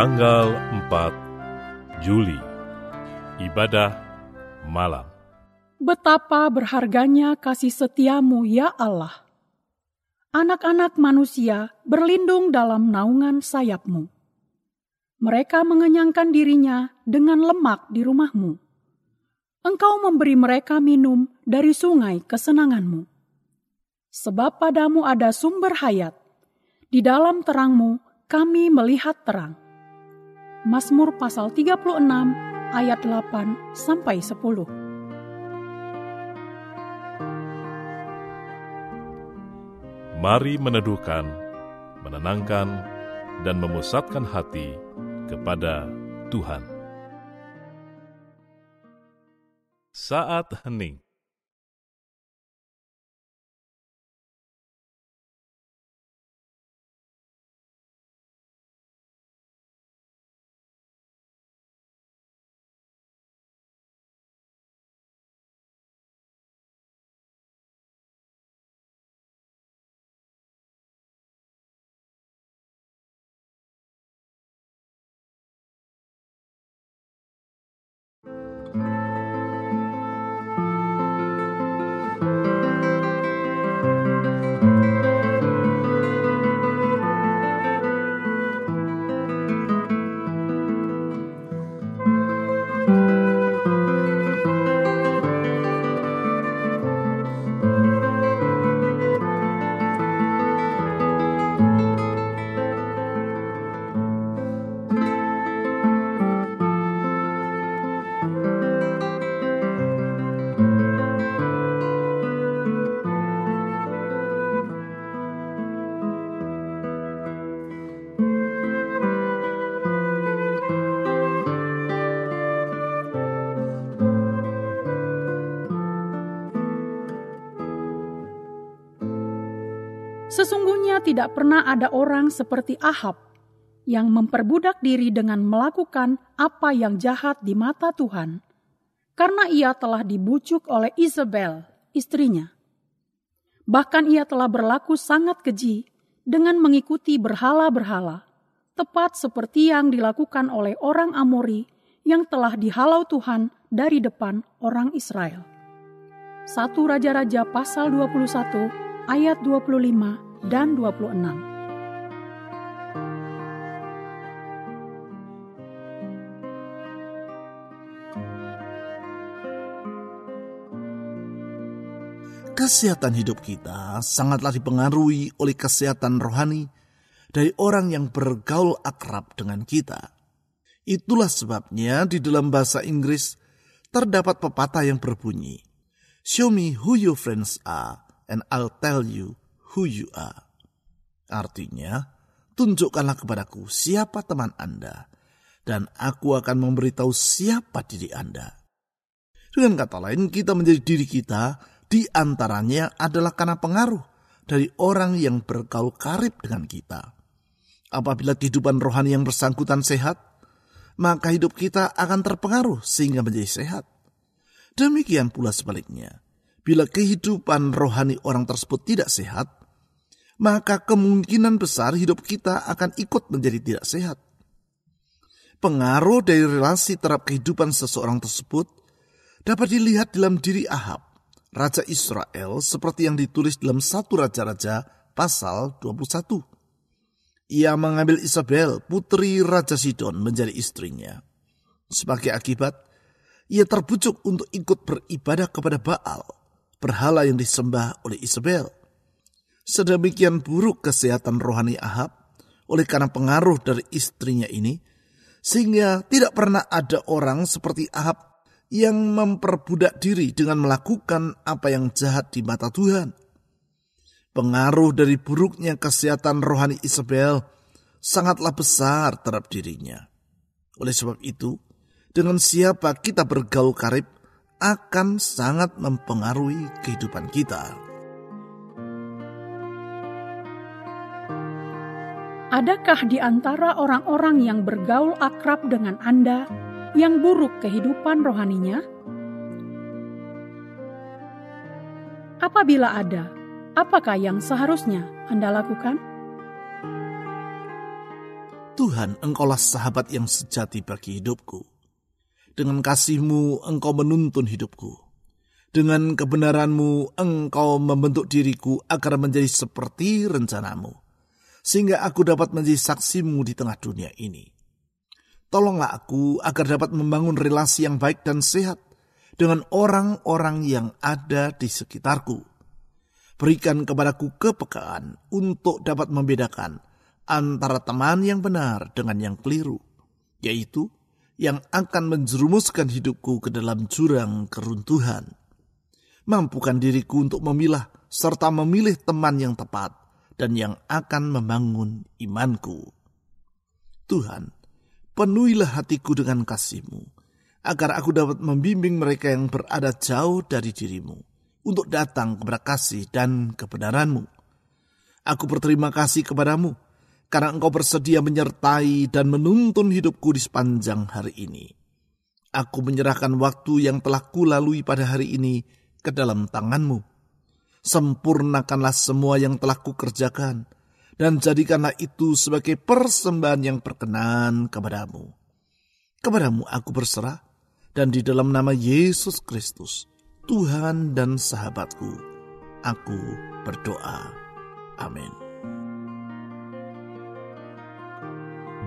tanggal 4 Juli Ibadah Malam Betapa berharganya kasih setiamu ya Allah. Anak-anak manusia berlindung dalam naungan sayapmu. Mereka mengenyangkan dirinya dengan lemak di rumahmu. Engkau memberi mereka minum dari sungai kesenanganmu. Sebab padamu ada sumber hayat. Di dalam terangmu kami melihat terang. Mazmur pasal 36 ayat 8 sampai 10. Mari meneduhkan, menenangkan, dan memusatkan hati kepada Tuhan. Saat hening Sesungguhnya tidak pernah ada orang seperti Ahab yang memperbudak diri dengan melakukan apa yang jahat di mata Tuhan, karena ia telah dibujuk oleh Isabel, istrinya. Bahkan ia telah berlaku sangat keji dengan mengikuti berhala-berhala, tepat seperti yang dilakukan oleh orang Amori yang telah dihalau Tuhan dari depan orang Israel. 1 Raja-Raja pasal 21 ayat 25 dan 26. Kesehatan hidup kita sangatlah dipengaruhi oleh kesehatan rohani dari orang yang bergaul akrab dengan kita. Itulah sebabnya di dalam bahasa Inggris terdapat pepatah yang berbunyi, Show me who your friends are, and I'll tell you who you are. Artinya, tunjukkanlah kepadaku siapa teman Anda, dan aku akan memberitahu siapa diri Anda. Dengan kata lain, kita menjadi diri kita di antaranya adalah karena pengaruh dari orang yang bergaul karib dengan kita. Apabila kehidupan rohani yang bersangkutan sehat, maka hidup kita akan terpengaruh sehingga menjadi sehat. Demikian pula sebaliknya bila kehidupan rohani orang tersebut tidak sehat, maka kemungkinan besar hidup kita akan ikut menjadi tidak sehat. Pengaruh dari relasi terhadap kehidupan seseorang tersebut dapat dilihat dalam diri Ahab, Raja Israel seperti yang ditulis dalam satu Raja-Raja pasal 21. Ia mengambil Isabel, putri Raja Sidon menjadi istrinya. Sebagai akibat, ia terbujuk untuk ikut beribadah kepada Baal berhala yang disembah oleh Isabel. Sedemikian buruk kesehatan rohani Ahab oleh karena pengaruh dari istrinya ini, sehingga tidak pernah ada orang seperti Ahab yang memperbudak diri dengan melakukan apa yang jahat di mata Tuhan. Pengaruh dari buruknya kesehatan rohani Isabel sangatlah besar terhadap dirinya. Oleh sebab itu, dengan siapa kita bergaul karib, akan sangat mempengaruhi kehidupan kita. Adakah di antara orang-orang yang bergaul akrab dengan Anda yang buruk kehidupan rohaninya? Apabila ada, apakah yang seharusnya Anda lakukan? Tuhan, Engkaulah sahabat yang sejati bagi hidupku. Dengan kasihmu, Engkau menuntun hidupku. Dengan kebenaranmu, Engkau membentuk diriku agar menjadi seperti rencanamu. Sehingga aku dapat menjadi saksimu di tengah dunia ini. Tolonglah aku agar dapat membangun relasi yang baik dan sehat dengan orang-orang yang ada di sekitarku. Berikan kepadaku kepekaan untuk dapat membedakan antara teman yang benar dengan yang keliru, yaitu yang akan menjerumuskan hidupku ke dalam jurang keruntuhan. Mampukan diriku untuk memilah serta memilih teman yang tepat dan yang akan membangun imanku. Tuhan, penuhilah hatiku dengan kasihmu, agar aku dapat membimbing mereka yang berada jauh dari dirimu, untuk datang kepada kasih dan kebenaranmu. Aku berterima kasih kepadamu, karena engkau bersedia menyertai dan menuntun hidupku di sepanjang hari ini. Aku menyerahkan waktu yang telah kulalui pada hari ini ke dalam tanganmu. Sempurnakanlah semua yang telah kukerjakan, dan jadikanlah itu sebagai persembahan yang berkenan kepadamu. Kepadamu aku berserah, dan di dalam nama Yesus Kristus, Tuhan dan sahabatku, aku berdoa. Amin.